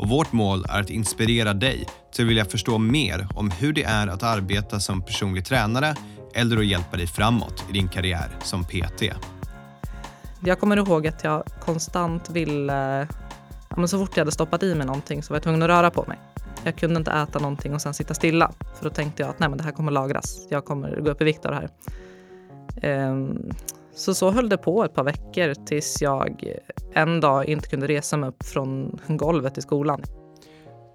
och vårt mål är att inspirera dig till att vilja förstå mer om hur det är att arbeta som personlig tränare eller att hjälpa dig framåt i din karriär som PT. Jag kommer ihåg att jag konstant ville, ja, så fort jag hade stoppat i mig någonting så var jag tvungen att röra på mig. Jag kunde inte äta någonting och sen sitta stilla. För då tänkte jag att nej, men det här kommer lagras. Jag kommer gå upp i vikt av det här. Um, så så höll det på ett par veckor tills jag en dag inte kunde resa mig upp från golvet i skolan.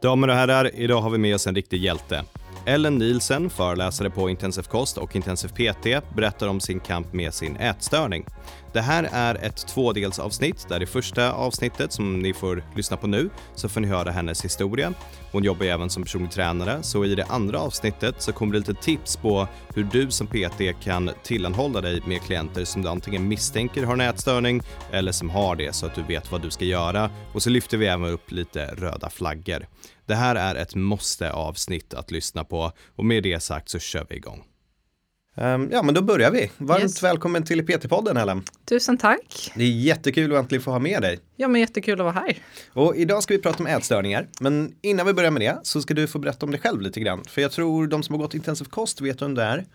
Damer och herrar, idag har vi med oss en riktig hjälte. Ellen Nielsen, föreläsare på Intensiv kost och Intensiv PT, berättar om sin kamp med sin ätstörning. Det här är ett tvådelsavsnitt där i första avsnittet som ni får lyssna på nu så får ni höra hennes historia. Hon jobbar ju även som personlig tränare så i det andra avsnittet så kommer det lite tips på hur du som PT kan tillhandahålla dig med klienter som du antingen misstänker har en ätstörning eller som har det så att du vet vad du ska göra. Och så lyfter vi även upp lite röda flaggor. Det här är ett måste avsnitt att lyssna på och med det sagt så kör vi igång. Um, ja, men då börjar vi. Varmt yes. välkommen till PT-podden Ellen. Tusen tack. Det är jättekul att äntligen få ha med dig. Ja, men jättekul att vara här. Och idag ska vi prata om ätstörningar. Men innan vi börjar med det så ska du få berätta om dig själv lite grann. För jag tror de som har gått intensiv kost vet vem det är.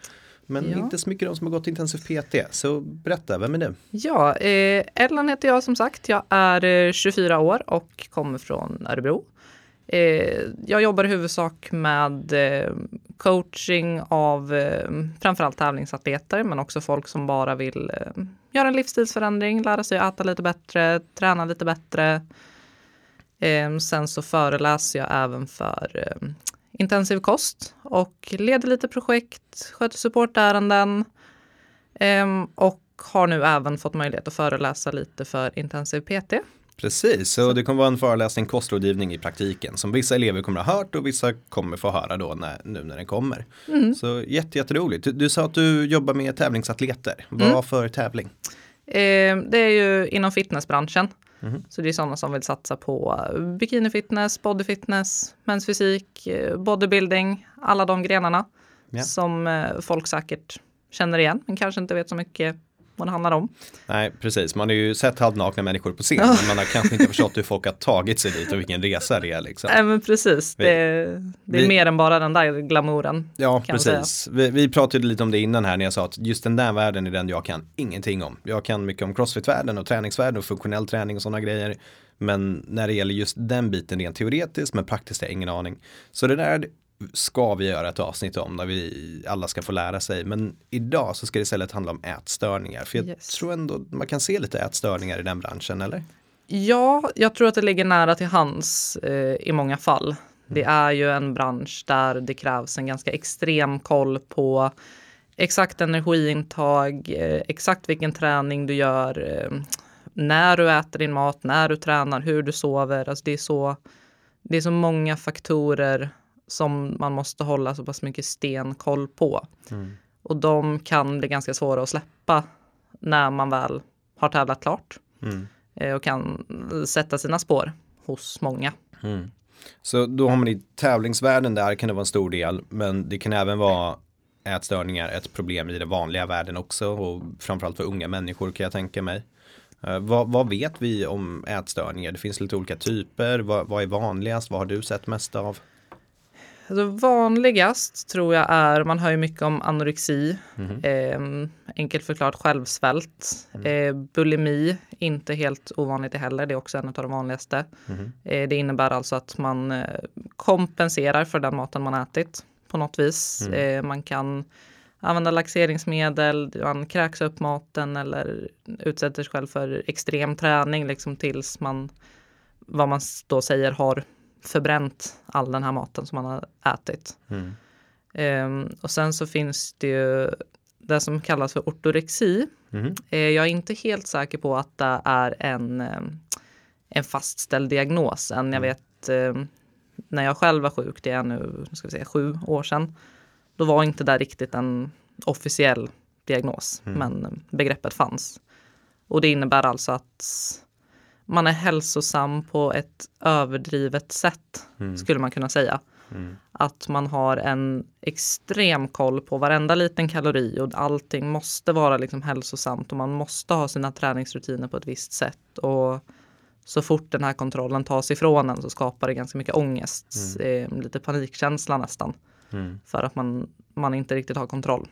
Men ja. inte så mycket de som har gått intensiv PT. Så berätta, vem är du? Ja, eh, Ellen heter jag som sagt. Jag är 24 eh, år och kommer från Örebro. Eh, jag jobbar i huvudsak med eh, coaching av eh, framförallt tävlingsatleter men också folk som bara vill eh, göra en livsstilsförändring, lära sig att äta lite bättre, träna lite bättre. Eh, sen så föreläser jag även för eh, intensiv kost och leder lite projekt, sköter supportärenden ehm, och har nu även fått möjlighet att föreläsa lite för intensiv PT. Precis, så det kommer vara en föreläsning kostrådgivning i praktiken som vissa elever kommer ha hört och vissa kommer få höra då när, nu när den kommer. Mm. Så jätte, jätteroligt. Du, du sa att du jobbar med tävlingsatleter. Vad mm. för tävling? Eh, det är ju inom fitnessbranschen. Mm. Så det är sådana som vill satsa på bikinifitness, bodyfitness, mensfysik, eh, bodybuilding, alla de grenarna ja. som eh, folk säkert känner igen men kanske inte vet så mycket vad det handlar om. Nej, precis. Man har ju sett halvnakna människor på scen, men man har kanske inte förstått hur folk har tagit sig dit och vilken resa det är. Liksom. Nej, men precis. Vi, det, det är vi, mer än bara den där glamouren. Ja, precis. Vi, vi, pratade lite om det innan här när jag sa att just den där världen är den jag kan ingenting om. Jag kan mycket om crossfit-världen och träningsvärlden och funktionell träning och sådana grejer. Men när det gäller just den biten rent teoretiskt, men praktiskt har jag ingen aning. Så det där ska vi göra ett avsnitt om där vi alla ska få lära sig. Men idag så ska det istället handla om ätstörningar. För jag yes. tror ändå man kan se lite ätstörningar i den branschen, eller? Ja, jag tror att det ligger nära till hands eh, i många fall. Mm. Det är ju en bransch där det krävs en ganska extrem koll på exakt energiintag, eh, exakt vilken träning du gör, eh, när du äter din mat, när du tränar, hur du sover. Alltså det, är så, det är så många faktorer som man måste hålla så pass mycket stenkoll på. Mm. Och de kan bli ganska svåra att släppa när man väl har tävlat klart. Mm. Eh, och kan sätta sina spår hos många. Mm. Så då har man i tävlingsvärlden där kan det vara en stor del. Men det kan även vara ätstörningar ett problem i den vanliga världen också. Och framförallt för unga människor kan jag tänka mig. Uh, vad, vad, vet vi om ätstörningar? Det finns lite olika typer. Vad, vad är vanligast? Vad har du sett mest av? Alltså vanligast tror jag är, man hör ju mycket om anorexi, mm. eh, enkelt förklarat självsvält. Mm. Eh, bulimi, inte helt ovanligt det heller, det är också en av de vanligaste. Mm. Eh, det innebär alltså att man eh, kompenserar för den maten man ätit på något vis. Mm. Eh, man kan använda laxeringsmedel, man kräks upp maten eller utsätter sig själv för extrem träning liksom tills man, vad man då säger, har förbränt all den här maten som man har ätit. Mm. Um, och sen så finns det ju det som kallas för ortorexi. Mm. Uh, jag är inte helt säker på att det är en, um, en fastställd diagnos än. Jag mm. vet um, när jag själv var sjuk, det är nu ska vi säga, sju år sedan, då var inte det riktigt en officiell diagnos, Mm. men begreppet fanns. Och det innebär alltså att man är hälsosam på ett överdrivet sätt, Mm. skulle man kunna säga. Att man har en extrem koll på varenda liten kalori och allting måste vara liksom hälsosamt och man måste ha sina träningsrutiner på ett visst sätt. Och så fort den här kontrollen tas ifrån en så skapar det ganska mycket ångest, eh, lite panikkänsla nästan. För att man, man inte riktigt har kontroll.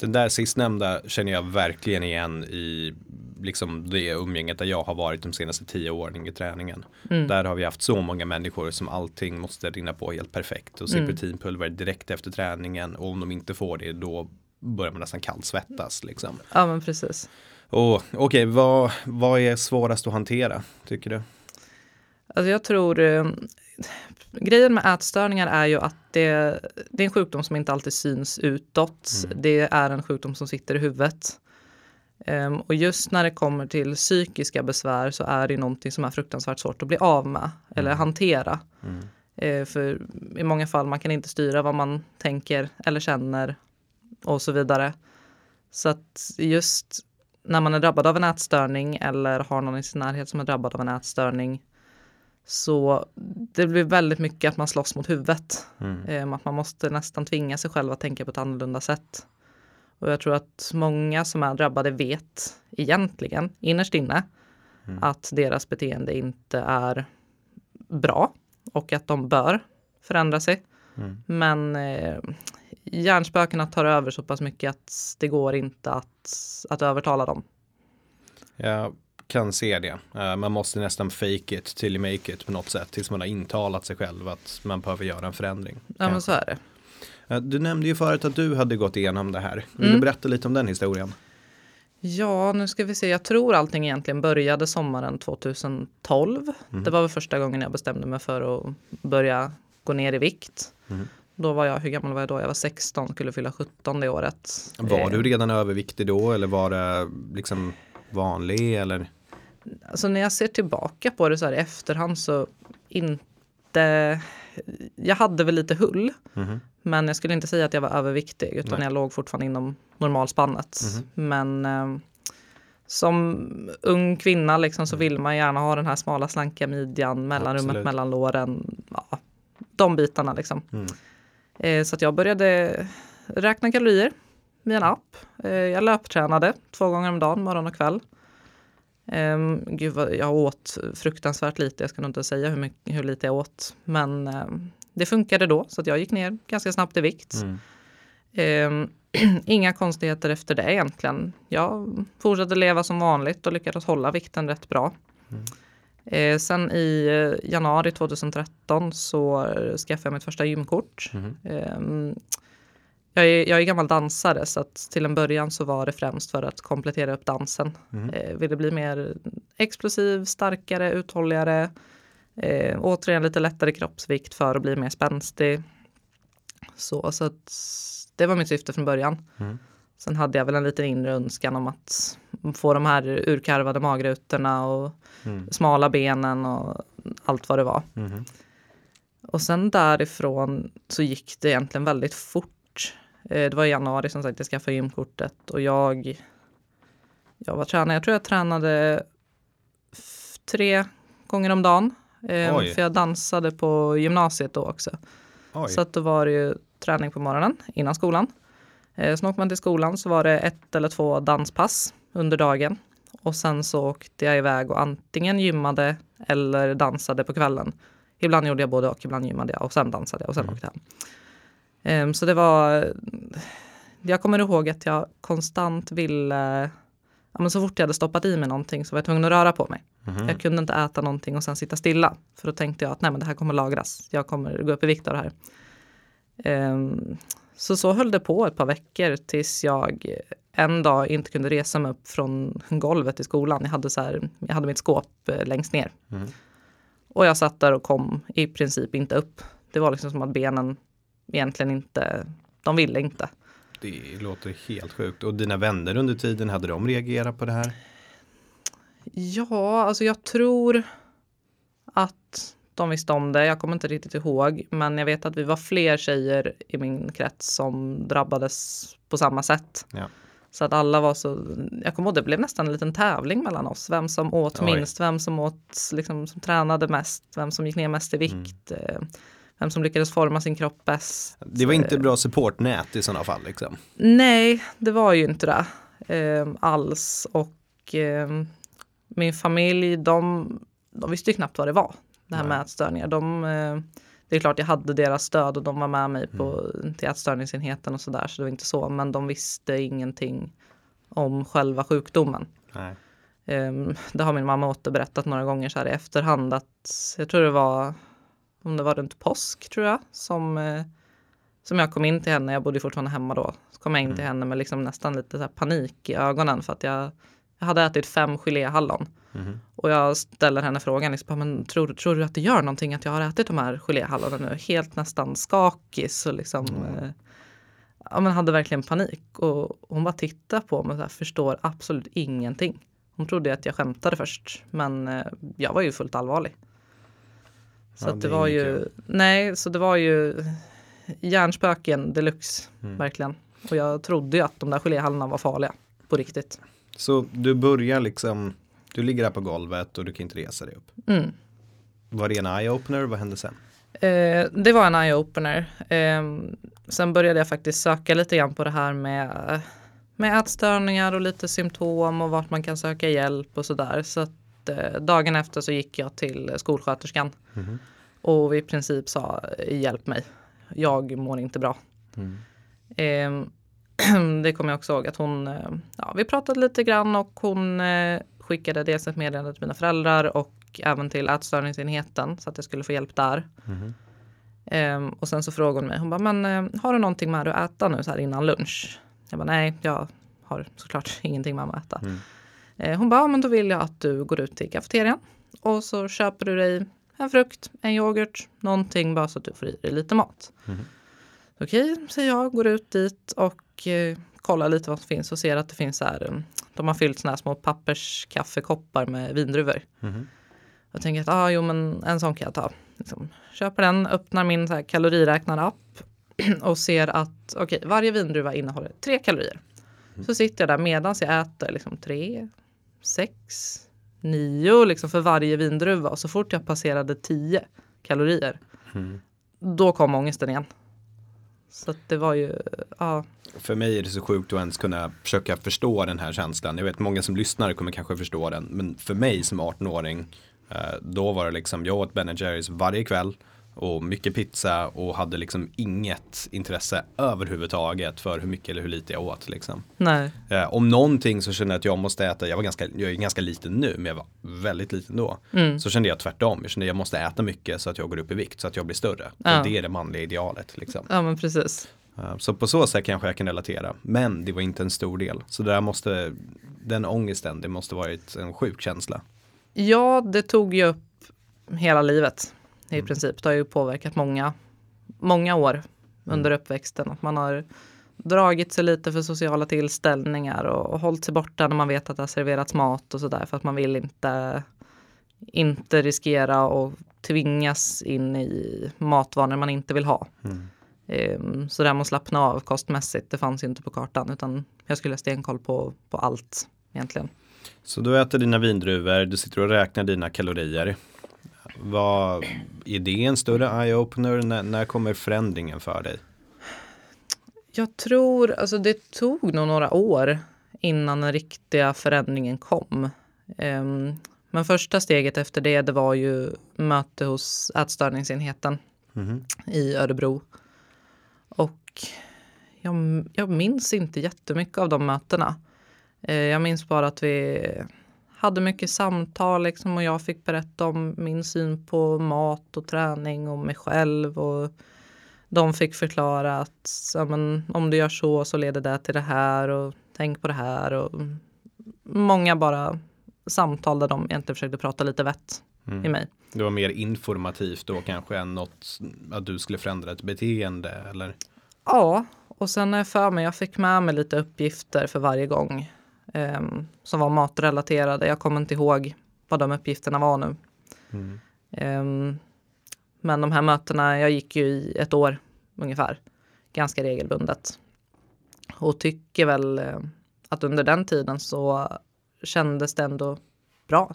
Den där sistnämnda känner jag verkligen igen i liksom det umgänget där jag har varit de senaste tio åren i träningen. Där har vi haft så många människor som allting måste rinna på helt perfekt och proteinpulver direkt efter träningen och om de inte får det då börjar man nästan kallsvettas liksom. Ja men precis. Okej, vad, vad är svårast att hantera tycker du? Alltså jag tror eh, grejen med ätstörningar är ju att det, det är en sjukdom som inte alltid syns utåt. Det är en sjukdom som sitter i huvudet. Ehm, och just när det kommer till psykiska besvär så är det någonting som är fruktansvärt svårt att bli av med eller hantera. Eh, för i många fall man kan inte styra vad man tänker eller känner och så vidare. Så att just när man är drabbad av en ätstörning eller har någon i sin närhet som är drabbad av en ätstörning så det blir väldigt mycket att man slåss mot huvudet. Eh, att man måste nästan tvinga sig själv att tänka på ett annorlunda sätt. Och jag tror att många som är drabbade vet egentligen innerst inne att deras beteende inte är bra och att de bör förändra sig. Men eh, hjärnspökena tar över så pass mycket att det går inte att, att övertala dem. Jag kan se det. Eh, man måste nästan fake it till you make it på något sätt tills man har intalat sig själv att man behöver göra en förändring. Ja men så är det. Eh, Du nämnde ju förut att du hade gått igenom det här. Vill Mm. du berätta lite om den historien? Ja, nu ska vi se. Jag tror allting egentligen började sommaren 2012. Det var väl första gången jag bestämde mig för att börja gå ner i vikt. Då var jag, hur gammal var jag då? Jag var 16, skulle fylla 17 det året. Var Eh, du redan överviktig då eller var det liksom vanlig eller? Alltså när jag ser tillbaka på det så här i efterhand så inte... Jag hade väl lite hull. Men jag skulle inte säga att jag var överviktig utan Nej. jag låg fortfarande inom normalspannet. Men eh, som ung kvinna liksom så vill man gärna ha den här smala slanka midjan, mellanrummet Absolut. mellan låren. Ja, de bitarna liksom. Mm. Eh, så att jag började räkna kalorier via en app. Eh, jag löptränade två gånger om dagen, morgon och kväll. Um, gud vad, jag åt fruktansvärt lite, jag ska nog inte säga hur, mycket, hur lite jag åt. Men ehm, det funkade då, så att jag gick ner ganska snabbt i vikt. Mm. Ehm, inga konstigheter efter det egentligen. Jag fortsatte leva som vanligt och lyckades hålla vikten rätt bra. Eh, sen i eh, januari 2013 så skaffade jag mitt första gymkort. Ehm, jag, är, jag är gammal dansare så att till en början så var det främst för att komplettera upp dansen. Eh, ville bli mer explosiv, starkare, uthålligare. Eh, återigen lite lättare kroppsvikt för att bli mer spänstig. Så, så att det var mitt syfte från början. Sen hade jag väl en liten inre önskan om att få de här urkarvade magrutorna och smala benen och allt vad det var. Och sen därifrån så gick det egentligen väldigt fort. Eh, Det var i januari som sagt jag skaffade gymkortet och jag, jag var tränare. Jag tror jag tränade tre gånger om dagen. Eh. För jag dansade på gymnasiet då också. Oj. Så att då var det ju träning på morgonen innan skolan. Eh, Sen åkte man till skolan så var det ett eller två danspass under dagen. Och sen så åkte jag iväg och antingen gymmade eller dansade på kvällen. Ibland gjorde jag både och, ibland gymmade jag och sen dansade jag och sen åkte jag hem. Ehm, Så det var... Jag kommer ihåg att jag konstant ville... Ja, men så fort jag hade stoppat i mig någonting så var jag tvungen att röra på mig. Jag kunde inte äta någonting och sen sitta stilla. För då tänkte jag att nej, men det här kommer lagras. Jag kommer gå upp i vikt av det här. Ehm, så så höll det på ett par veckor tills jag en dag inte kunde resa mig upp från golvet i skolan. Jag hade, så här, jag hade mitt skåp eh, längst ner. Och jag satt där och kom i princip inte upp. Det var liksom som att benen egentligen inte, de ville inte. Det låter helt sjukt. Och dina vänner under tiden, hade de reagerat på det här? Ja, alltså jag tror att de visste om det. Jag kommer inte riktigt ihåg, men jag vet att vi var fler tjejer i min krets som drabbades på samma sätt. Ja. Så att alla var så, jag kommer ihåg det blev nästan en liten tävling mellan oss. Vem som åt Oj. minst, vem som åt, liksom, som tränade mest, vem som gick ner mest i vikt. eh, Vem som lyckades forma sin kropp bäst. Det var inte bra supportnät i sådana fall liksom. Nej, det var ju inte det eh, alls. Och eh, min familj, de, de visste ju knappt vad det var, det här Nej. med ätstörningar. De, eh, det är klart jag hade deras stöd och de var med mig på, till ätstörningsenheten och sådär, så det var inte så. Men de visste ingenting om själva sjukdomen. Nej. Ehm, det har min mamma återberättat några gånger så här i efterhand att jag tror det var om det var runt påsk tror jag som, eh, som jag kom in till henne. Jag bodde fortfarande hemma då. Så kom jag in till henne med liksom nästan lite så panik i ögonen för att jag, jag hade ätit fem geléhallon. Mhm. Och jag ställer henne frågan, liksom, men tror, tror du att det gör någonting att jag har ätit de här geléhallonen nu? Helt nästan skakig och liksom eh, ja, men hade verkligen panik. Och hon bara tittade på mig och så här, förstår absolut ingenting. Hon trodde att jag skämtade först, men eh, jag var ju fullt allvarlig. Så Ja, det det var ju, kul. nej, så det var ju hjärnspöken deluxe, Mm. verkligen. Och jag trodde ju att de där geléhallorna var farliga, på riktigt. Så du börjar liksom, du ligger där på golvet och du kan inte resa dig upp. Mm. Var det en eye-opener? Vad hände sen? Eh, det var en eye-opener. Eh, sen började jag faktiskt söka lite grann på det här med, med ätstörningar och lite symptom och vart man kan söka hjälp och sådär. Så att eh, dagen efter så gick jag till skolsköterskan Mhm. och i princip sa hjälp mig. Jag mår inte bra. Mm. Eh, det kommer jag också ihåg att hon, eh, ja, vi pratade lite grann och hon eh, skickade dels ett meddelande till mina föräldrar och även till ätstörningsenheten så att jag skulle få hjälp där. Mhm. Ehm, och sen så frågade hon mig, hon bara, men eh, har du någonting med dig att äta nu så här innan lunch? Jag bara, nej, jag har såklart ingenting med mig att äta. Mm. Eh, hon bara, ja, men då vill jag att du går ut till kafeterian och så köper du dig en frukt, en yoghurt, någonting bara så att du får i dig lite mat. Mhm. Okej, säger jag, går ut dit och eh, kollar lite vad som finns och ser att det finns så här, eh, de har fyllt såna här små papperskaffekoppar med vindruvor. Mhm. Jag tänker att ah, jo, men en sån kan jag ta. Liksom, köper den, öppnar min så här kaloriräknarapp och ser att okej, varje vindruva innehåller tre kalorier. Så sitter jag där medan jag äter liksom tre, sex, nio liksom för varje vindruva och så fort jag passerade tio kalorier Mm. då kom ångesten igen. Så att det var ju, ja, För mig är det så sjukt att ens kunna försöka förstå den här känslan. Jag vet många som lyssnar kommer kanske förstå den. Men för mig som 18-åring, eh, då var det liksom, jag åt Ben Jerrys varje kväll och mycket pizza och hade liksom inget intresse överhuvudtaget för hur mycket eller hur lite jag åt. Liksom. Eh, om någonting så kände jag att jag måste äta, jag var ganska, jag är ganska liten nu men jag var väldigt liten då. Mm. Så kände jag tvärtom, jag kände att jag måste äta mycket så att jag går upp i vikt så att jag blir större. Ja. Det är det manliga idealet liksom. ja men precis. Eh, Så på så sätt kanske jag kan relatera. Men det var inte en stor del. Så där måste, den ångesten, det måste varit en sjuk känsla. Ja, det tog ju upp hela livet i princip. Det har ju påverkat många, många år under uppväxten. Att man har dragit sig lite för sociala tillställningar och, och hållit sig borta när man vet att det har serverats mat och sådär för att man vill inte, inte riskera och tvingas in i matvanor man inte vill ha. Mm. Ehm, Så det här med att slappna av kostmässigt, det fanns ju inte på kartan utan jag skulle ha stenkoll på, på allt egentligen. Så du äter dina vindruvor, du sitter och räknar dina kalorier. Vad, är det en större eye-opener? När, när kommer förändringen för dig? Jag tror, alltså det tog nog några år innan den riktiga förändringen kom. Ehm, men första steget efter det, det var ju möte hos ätstörningsenheten Mhm. i Örebro. Och jag, jag minns inte jättemycket av de mötena. Eh, jag minns bara att vi hade mycket samtal liksom, och jag fick berätta om min syn på mat och träning och mig själv. Och de fick förklara att ja, men, om du gör så så leder det till det här och tänk på det här. Och många bara samtal där de egentligen försökte prata lite vett i mig. Det var mer informativt då kanske än något att du skulle förändra ett beteende eller? Ja, och sen är jag för mig, jag fick med mig lite uppgifter för varje gång ehm, som var matrelaterade. Jag kommer inte ihåg vad de uppgifterna var nu. Mm. Ehm, Men de här mötena, jag gick ju i ett år ungefär, ganska regelbundet. Och tycker väl eh, att under den tiden så kändes det ändå bra.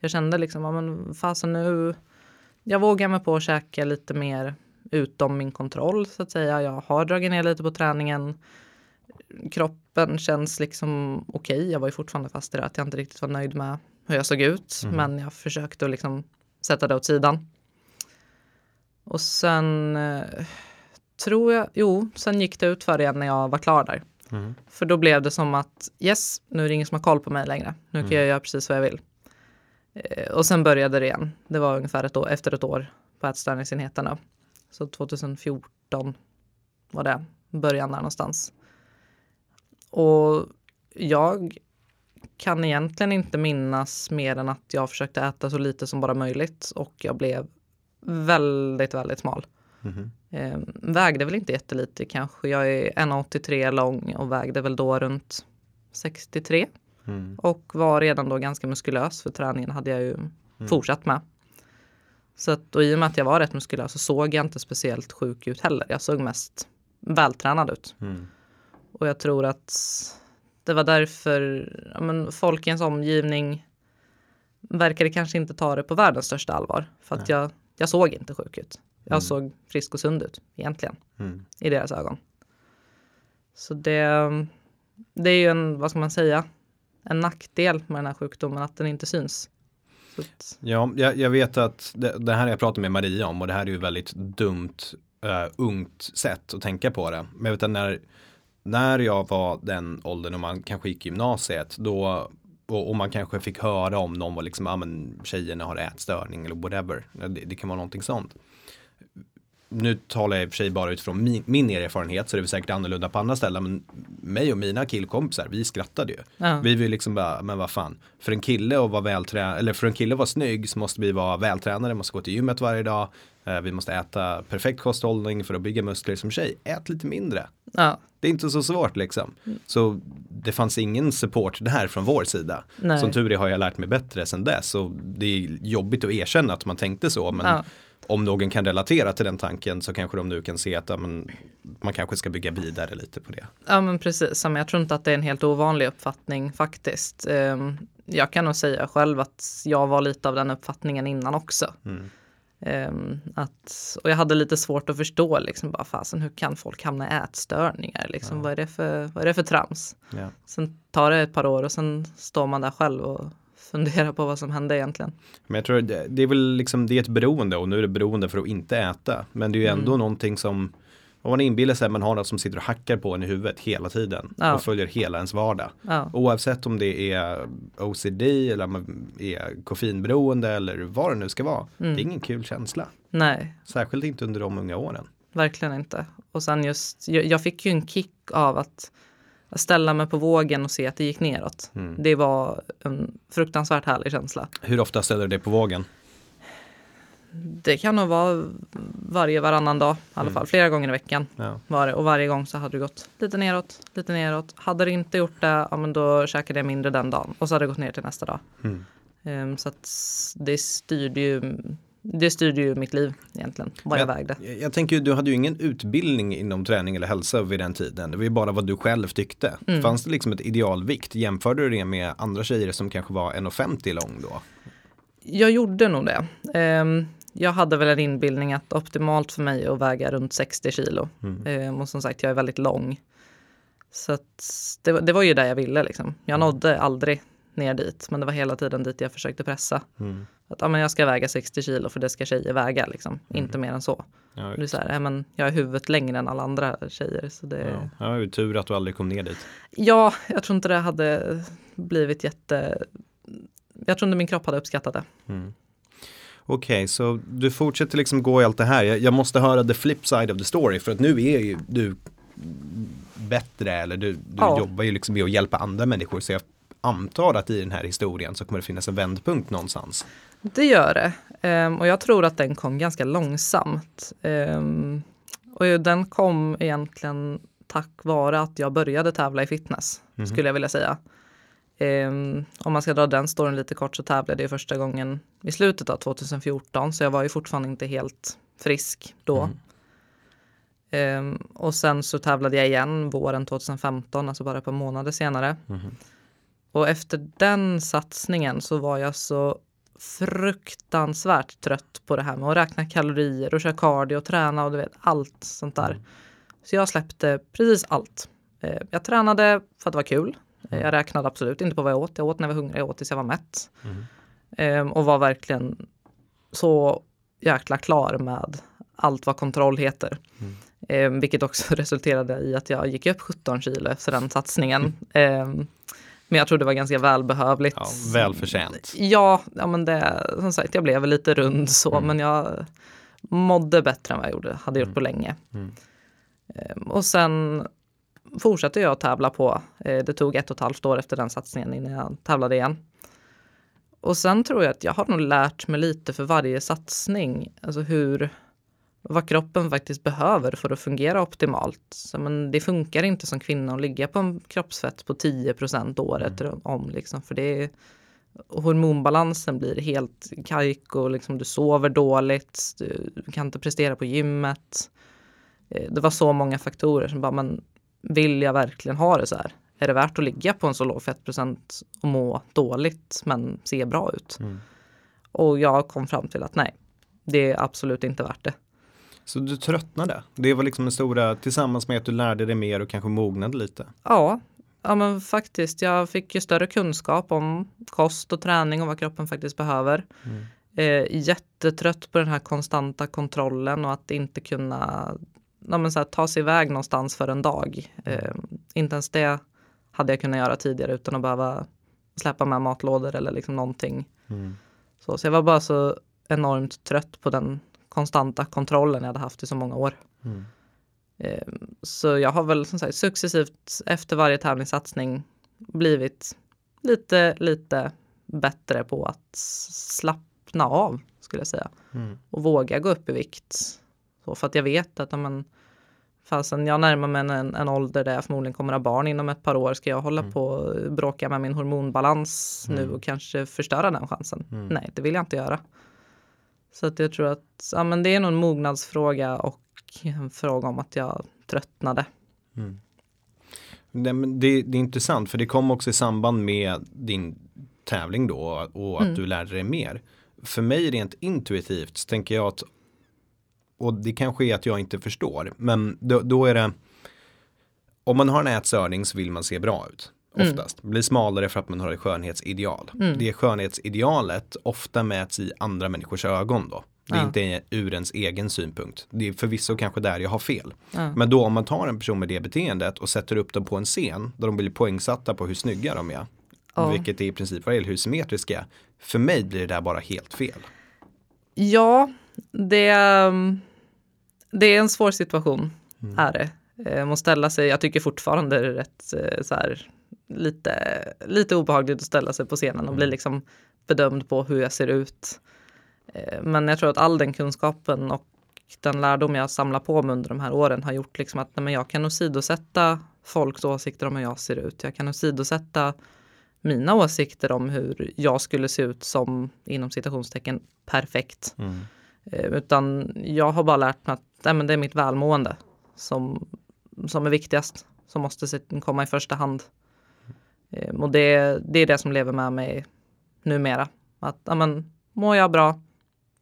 Jag kände liksom, ja men fasen nu, jag vågar mig på att käka lite mer utom min kontroll så att säga. Jag har dragit ner lite på träningen. Kroppen känns liksom okej. Okay. Jag var ju fortfarande fast i det att jag inte riktigt var nöjd med hur jag såg ut. Mm. Men jag försökte att liksom sätta det åt sidan. Och sen eh, tror jag, jo, sen gick det ut för igen när jag var klar där. Mm. För då blev det som att yes, nu är det ingen som har koll på mig längre. Nu kan mm. jag göra precis vad jag vill. Eh, och sen började det igen. Det var ungefär ett år, efter ett år på ätstörningsenheten. Så 2014 var det början där någonstans. Och jag kan egentligen inte minnas mer än att jag försökte äta så lite som bara möjligt och jag blev väldigt, väldigt smal. Mm eh, vägde väl inte jättelite kanske. Jag är 1,83 lång och vägde väl då runt 63. Mm. Och var redan då ganska muskulös för träningen hade jag ju mm. fortsatt med. Så att, och i och med att jag var rätt muskulös så såg jag inte speciellt sjuk ut heller. Jag såg mest vältränad ut. Mm. Och jag tror att det var därför ja, men folk i ens omgivning verkade kanske inte ta det på världens största allvar. För att jag, jag såg inte sjuk ut. Jag mm. såg frisk och sund ut egentligen mm. i deras ögon. Så det, det är ju en, vad ska man säga, en nackdel med den här sjukdomen att den inte syns. Att... Ja, jag, jag, vet att det, det, här jag pratat med Maria om och det här är ju väldigt dumt uh, ungt sätt att tänka på det. Men jag vet att när, när jag var den åldern och man kanske gick gymnasiet då och, och, man kanske fick höra om någon var liksom, ja ah, men tjejerna har ätstörning eller whatever. Det, det kan vara någonting sånt nu talar jag i och för sig bara utifrån min, min erfarenhet så det är säkert annorlunda på andra ställen. Men mig och mina killkompisar, vi skrattade ju. Ja. Vi vill liksom bara, men vad fan. För en kille att vara vältränad, eller för en kille att vara snygg så måste vi vara vältränade, måste gå till gymmet varje dag. Eh, vi måste äta perfekt kosthållning för att bygga muskler som tjej. Ät lite mindre. Ja. Det är inte så svårt liksom. Så det fanns ingen support där från vår sida. Nej. Som tur är har jag lärt mig bättre sedan dess. Och det är jobbigt att erkänna att man tänkte så. Men ja om någon kan relatera till den tanken så kanske de nu kan se att ja, men, man kanske ska bygga vidare lite på det. Ja men precis, jag tror inte att det är en helt ovanlig uppfattning faktiskt. Ehm, jag kan nog säga själv att jag var lite av den uppfattningen innan också. Mm. Um, att, och jag hade lite svårt att förstå, liksom, bara, fasen, hur kan folk hamna i ätstörningar? Liksom, ja. vad, är det för, vad är det för trams? Ja. Sen tar det ett par år och sen står man där själv och fundera på vad som hände egentligen. Men jag tror det, det är väl liksom, det är ett beroende och nu är det beroende för att inte äta. Men det är ju ändå mm. någonting som om man inbillar sig att man har något som sitter och hackar på en i huvudet hela tiden ja. och följer hela ens vardag. Ja. Oavsett om det är OCD eller om man är koffeinberoende eller vad det nu ska vara. Mm. Det är ingen kul känsla. Nej. Särskilt inte under de unga åren. Verkligen inte. Och sen just, jag, jag fick ju en kick av att ställa mig på vågen och se att det gick neråt. Mm. Det var en fruktansvärt härlig känsla. Hur ofta ställer du dig på vågen? Det kan nog vara varje, varannan dag, i alla mm. fall flera gånger i veckan. Ja. Var det. Och varje gång så hade det gått lite neråt, lite neråt. Hade det inte gjort det, ja, men då käkade jag mindre den dagen och så hade det gått ner till nästa dag. Mm. Um, så att det styrde ju det styrde ju mitt liv egentligen, vad jag, jag vägde. Jag, jag tänker, du hade ju ingen utbildning inom träning eller hälsa vid den tiden. Det var ju bara vad du själv tyckte. Mm. Fanns det liksom ett idealvikt? Jämförde du det med andra tjejer som kanske var 1,50 lång då? Jag gjorde nog det. Um, jag hade väl en inbildning att optimalt för mig att väga runt 60 kilo. Mm. Um, och som sagt, jag är väldigt lång. Så det, det, var ju där jag ville liksom. Jag mm. nådde aldrig ner dit, men det var hela tiden dit jag försökte pressa. Mm. Att ja, men jag ska väga 60 kilo för det ska tjejer väga, liksom. Mm. inte mer än så. Ja, så här, ja, men jag är huvudet längre än alla andra tjejer. Så det... ja, ja, det är tur att du aldrig kom ner dit. Ja, jag tror inte det hade blivit jätte... Jag tror inte min kropp hade uppskattat det. Mm. Okej, okay, så du fortsätter liksom gå i allt det här. Jag, jag, måste höra the flip side of the story för att nu är ju du bättre eller du, du ja. jobbar ju liksom med att hjälpa andra människor. Så jag antar att i den här historien så kommer det finnas en vändpunkt någonstans. Det gör det. Um, och jag tror att den kom ganska långsamt. Um, och den kom egentligen tack vare att jag började tävla i fitness, mm. skulle jag vilja säga. Um, om man ska dra den storyn lite kort så tävlade jag första gången i slutet av 2014 så jag var ju fortfarande inte helt frisk då. Mm. Och sen så tävlade jag igen våren 2015, alltså bara ett par månader senare. Mm. Och efter den satsningen så var jag så fruktansvärt trött på det här med att räkna kalorier och köra cardio och träna och du vet allt sånt där. Mm. Så jag släppte precis allt. Eh, jag tränade för att det var kul. Mm. Jag räknade absolut inte på vad jag åt. Jag åt när jag var hungrig, jag åt tills jag var mätt. Mm. Ehm, och var verkligen så jäkla klar med allt vad kontroll heter. Mm. Ehm, vilket också resulterade i att jag gick upp 17 kilo efter den satsningen. Ehm, men jag tror det var ganska välbehövligt. Ja, välförtjänt. Ja, ja men det, som sagt, jag blev lite rund så, mm. men jag mådde bättre än vad jag gjorde, hade gjort mm. på länge. Mm. Och sen fortsatte jag att tävla på. Eh, det tog ett och ett halvt år efter den satsningen innan jag tävlade igen. Och sen tror jag att jag har nog lärt mig lite för varje satsning, alltså hur, vad kroppen faktiskt behöver för att fungera optimalt. Så, men det funkar inte som kvinna att ligga på en kroppsfett på 10% året mm. om, liksom, för det är, hormonbalansen blir helt kajk och liksom, du sover dåligt, du kan inte prestera på gymmet. Eh, det var så många faktorer som bara, men vill jag verkligen ha det så här? Är det värt att ligga på en så låg fettprocent och må dåligt men se bra ut? Mm. Och jag kom fram till att nej, det är absolut inte värt det. Så du tröttnade? Det var liksom den stora, tillsammans med att du lärde dig mer och kanske mognade lite? Ja, ja men faktiskt. Jag fick ju större kunskap om kost och träning och vad kroppen faktiskt behöver. Mm. Eh, jättetrött på den här konstanta kontrollen och att inte kunna ja, men så här, ta sig iväg någonstans för en dag. Mm. Eh, inte ens det hade jag kunnat göra tidigare utan att behöva släppa med matlådor eller liksom någonting. Mm. Så, så jag var bara så enormt trött på den konstanta kontrollen jag hade haft i så många år. Mm. Eh, så jag har väl som sagt, successivt efter varje tävlingssatsning blivit lite, lite bättre på att slappna av skulle jag säga. Mm. Och våga gå upp i vikt. Så för att jag vet att men, Fasen, jag närmar mig en, en ålder där jag förmodligen kommer ha barn inom ett par år. Ska jag hålla mm. på och bråka med min hormonbalans mm. nu och kanske förstöra den chansen? Mm. Nej, det vill jag inte göra. Så att jag tror att ja, men det är nog en mognadsfråga och en fråga om att jag tröttnade. Mm. Det, det, är intressant för det kom också i samband med din tävling då och att mm. du lärde dig mer. För mig rent intuitivt så tänker jag att och det kanske är att jag inte förstår, men då, då är det om man har en ätstörning så vill man se bra ut. Mm. Oftast. Mm. Blir smalare för att man har ett skönhetsideal. Mm. Det skönhetsidealet ofta mäts i andra människors ögon då. Det är ja. inte ur ens egen synpunkt. Det är förvisso kanske där jag har fel. Ja. Men då om man tar en person med det beteendet och sätter upp dem på en scen där de blir poängsatta på hur snygga de är. Ja. Vilket är i princip vad hur symmetriska. För mig blir det där bara helt fel. Ja, det, um, det är en svår situation. Mm. Är det. Man ställa sig, jag tycker fortfarande det är rätt eh, så här, lite, lite obehagligt att ställa sig på scenen och mm. bli liksom bedömd på hur jag ser ut. Eh, men jag tror att all den kunskapen och den lärdom jag samlar på mig under de här åren har gjort liksom att nej, jag kan åsidosätta folks åsikter om hur jag ser ut. Jag kan åsidosätta mina åsikter om hur jag skulle se ut som inom citationstecken perfekt. Mm. Utan jag har bara lärt mig att nej, men det är mitt välmående som, som är viktigast, som måste komma i första hand. Eh, och det, det är det som lever med mig numera. Att ja, men, mår jag bra,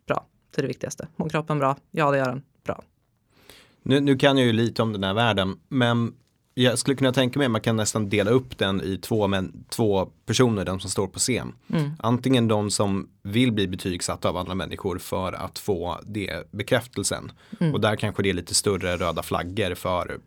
bra, det är det viktigaste. Mår kroppen bra, ja det gör den, bra. Nu, nu kan jag ju lite om den här världen, men jag skulle kunna tänka mig att man kan nästan dela upp den i två, men, två personer, de som står på scen. Mm. Antingen de som vill bli betygsatta av andra människor för att få det bekräftelsen. Mm. Och där kanske det är lite större röda flaggor för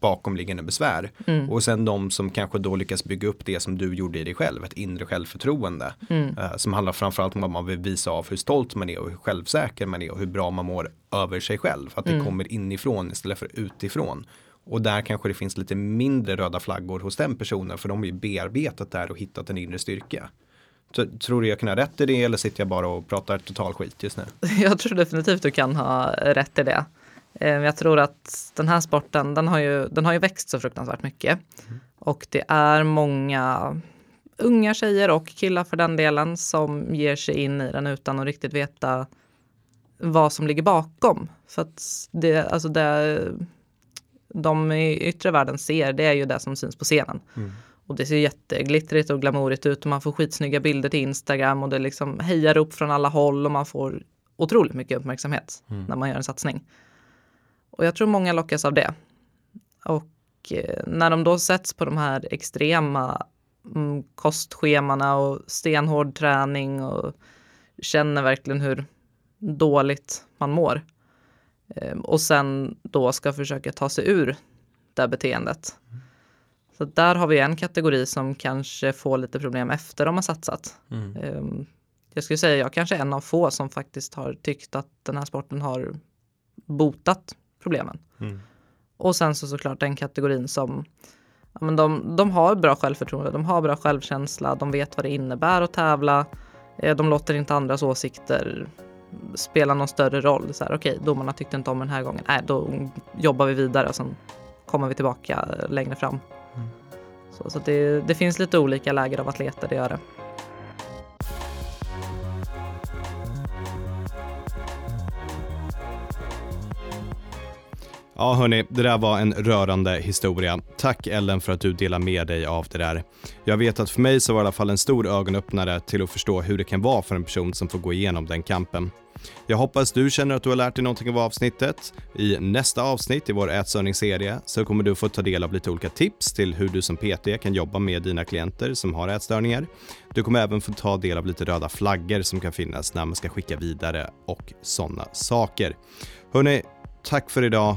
bakomliggande besvär. Mm. Och sen de som kanske då lyckas bygga upp det som du gjorde i dig själv, ett inre självförtroende. Uh, som handlar framförallt om att man vill visa av hur stolt man är och hur självsäker man är och hur bra man mår över sig själv. Att det mm. kommer inifrån istället för utifrån. Och där kanske det finns lite mindre röda flaggor hos den personen för de har ju bearbetat där och hittat en inre styrka. Tror du jag kan ha rätt i det eller sitter jag bara och pratar total skit just nu? Jag tror definitivt du kan ha rätt i det. Eh, jag tror att den här sporten, den har ju, den har ju växt så fruktansvärt mycket. Mm. Och det är många unga tjejer och killar för den delen som ger sig in i den utan att riktigt veta vad som ligger bakom. För att det, alltså det de i yttre världen ser, det är ju det som syns på scenen. Mm. Och det ser jätteglittrigt och glamourigt ut och man får skitsnygga bilder till Instagram och det liksom hejar upp från alla håll och man får otroligt mycket uppmärksamhet mm. när man gör en satsning. Och jag tror många lockas av det. Och eh, när de då sätts på de här extrema mm, kostschemana och stenhård träning och känner verkligen hur dåligt man mår. Eh, och sen då ska försöka ta sig ur det beteendet. Så där har vi en kategori som kanske får lite problem efter de har satsat. Mm. Ehm, jag skulle säga jag kanske är en av få som faktiskt har tyckt att den här sporten har botat problemen. Mm. Och sen så såklart den kategorin som ja, men de, de har bra självförtroende, de har bra självkänsla, de vet vad det innebär att tävla. Eh, de låter inte andras åsikter spela någon större roll. Så här, okej, domarna tyckte inte om den här gången. Nej, då jobbar vi vidare och sen kommer vi tillbaka längre fram. Mm. Så, så det, det, finns lite olika läger av atleter, det gör det. Ja hörni, det där var en rörande historia. Tack Ellen för att du delar med dig av det där. Jag vet att för mig så var det i alla fall en stor ögonöppnare till att förstå hur det kan vara för en person som får gå igenom den kampen. Jag hoppas du känner att du har lärt dig någonting av avsnittet. I nästa avsnitt i vår ätstörningsserie så kommer du få ta del av lite olika tips till hur du som PT kan jobba med dina klienter som har ätstörningar. Du kommer även få ta del av lite röda flaggor som kan finnas när man ska skicka vidare och sådana saker. Hörni, tack för idag.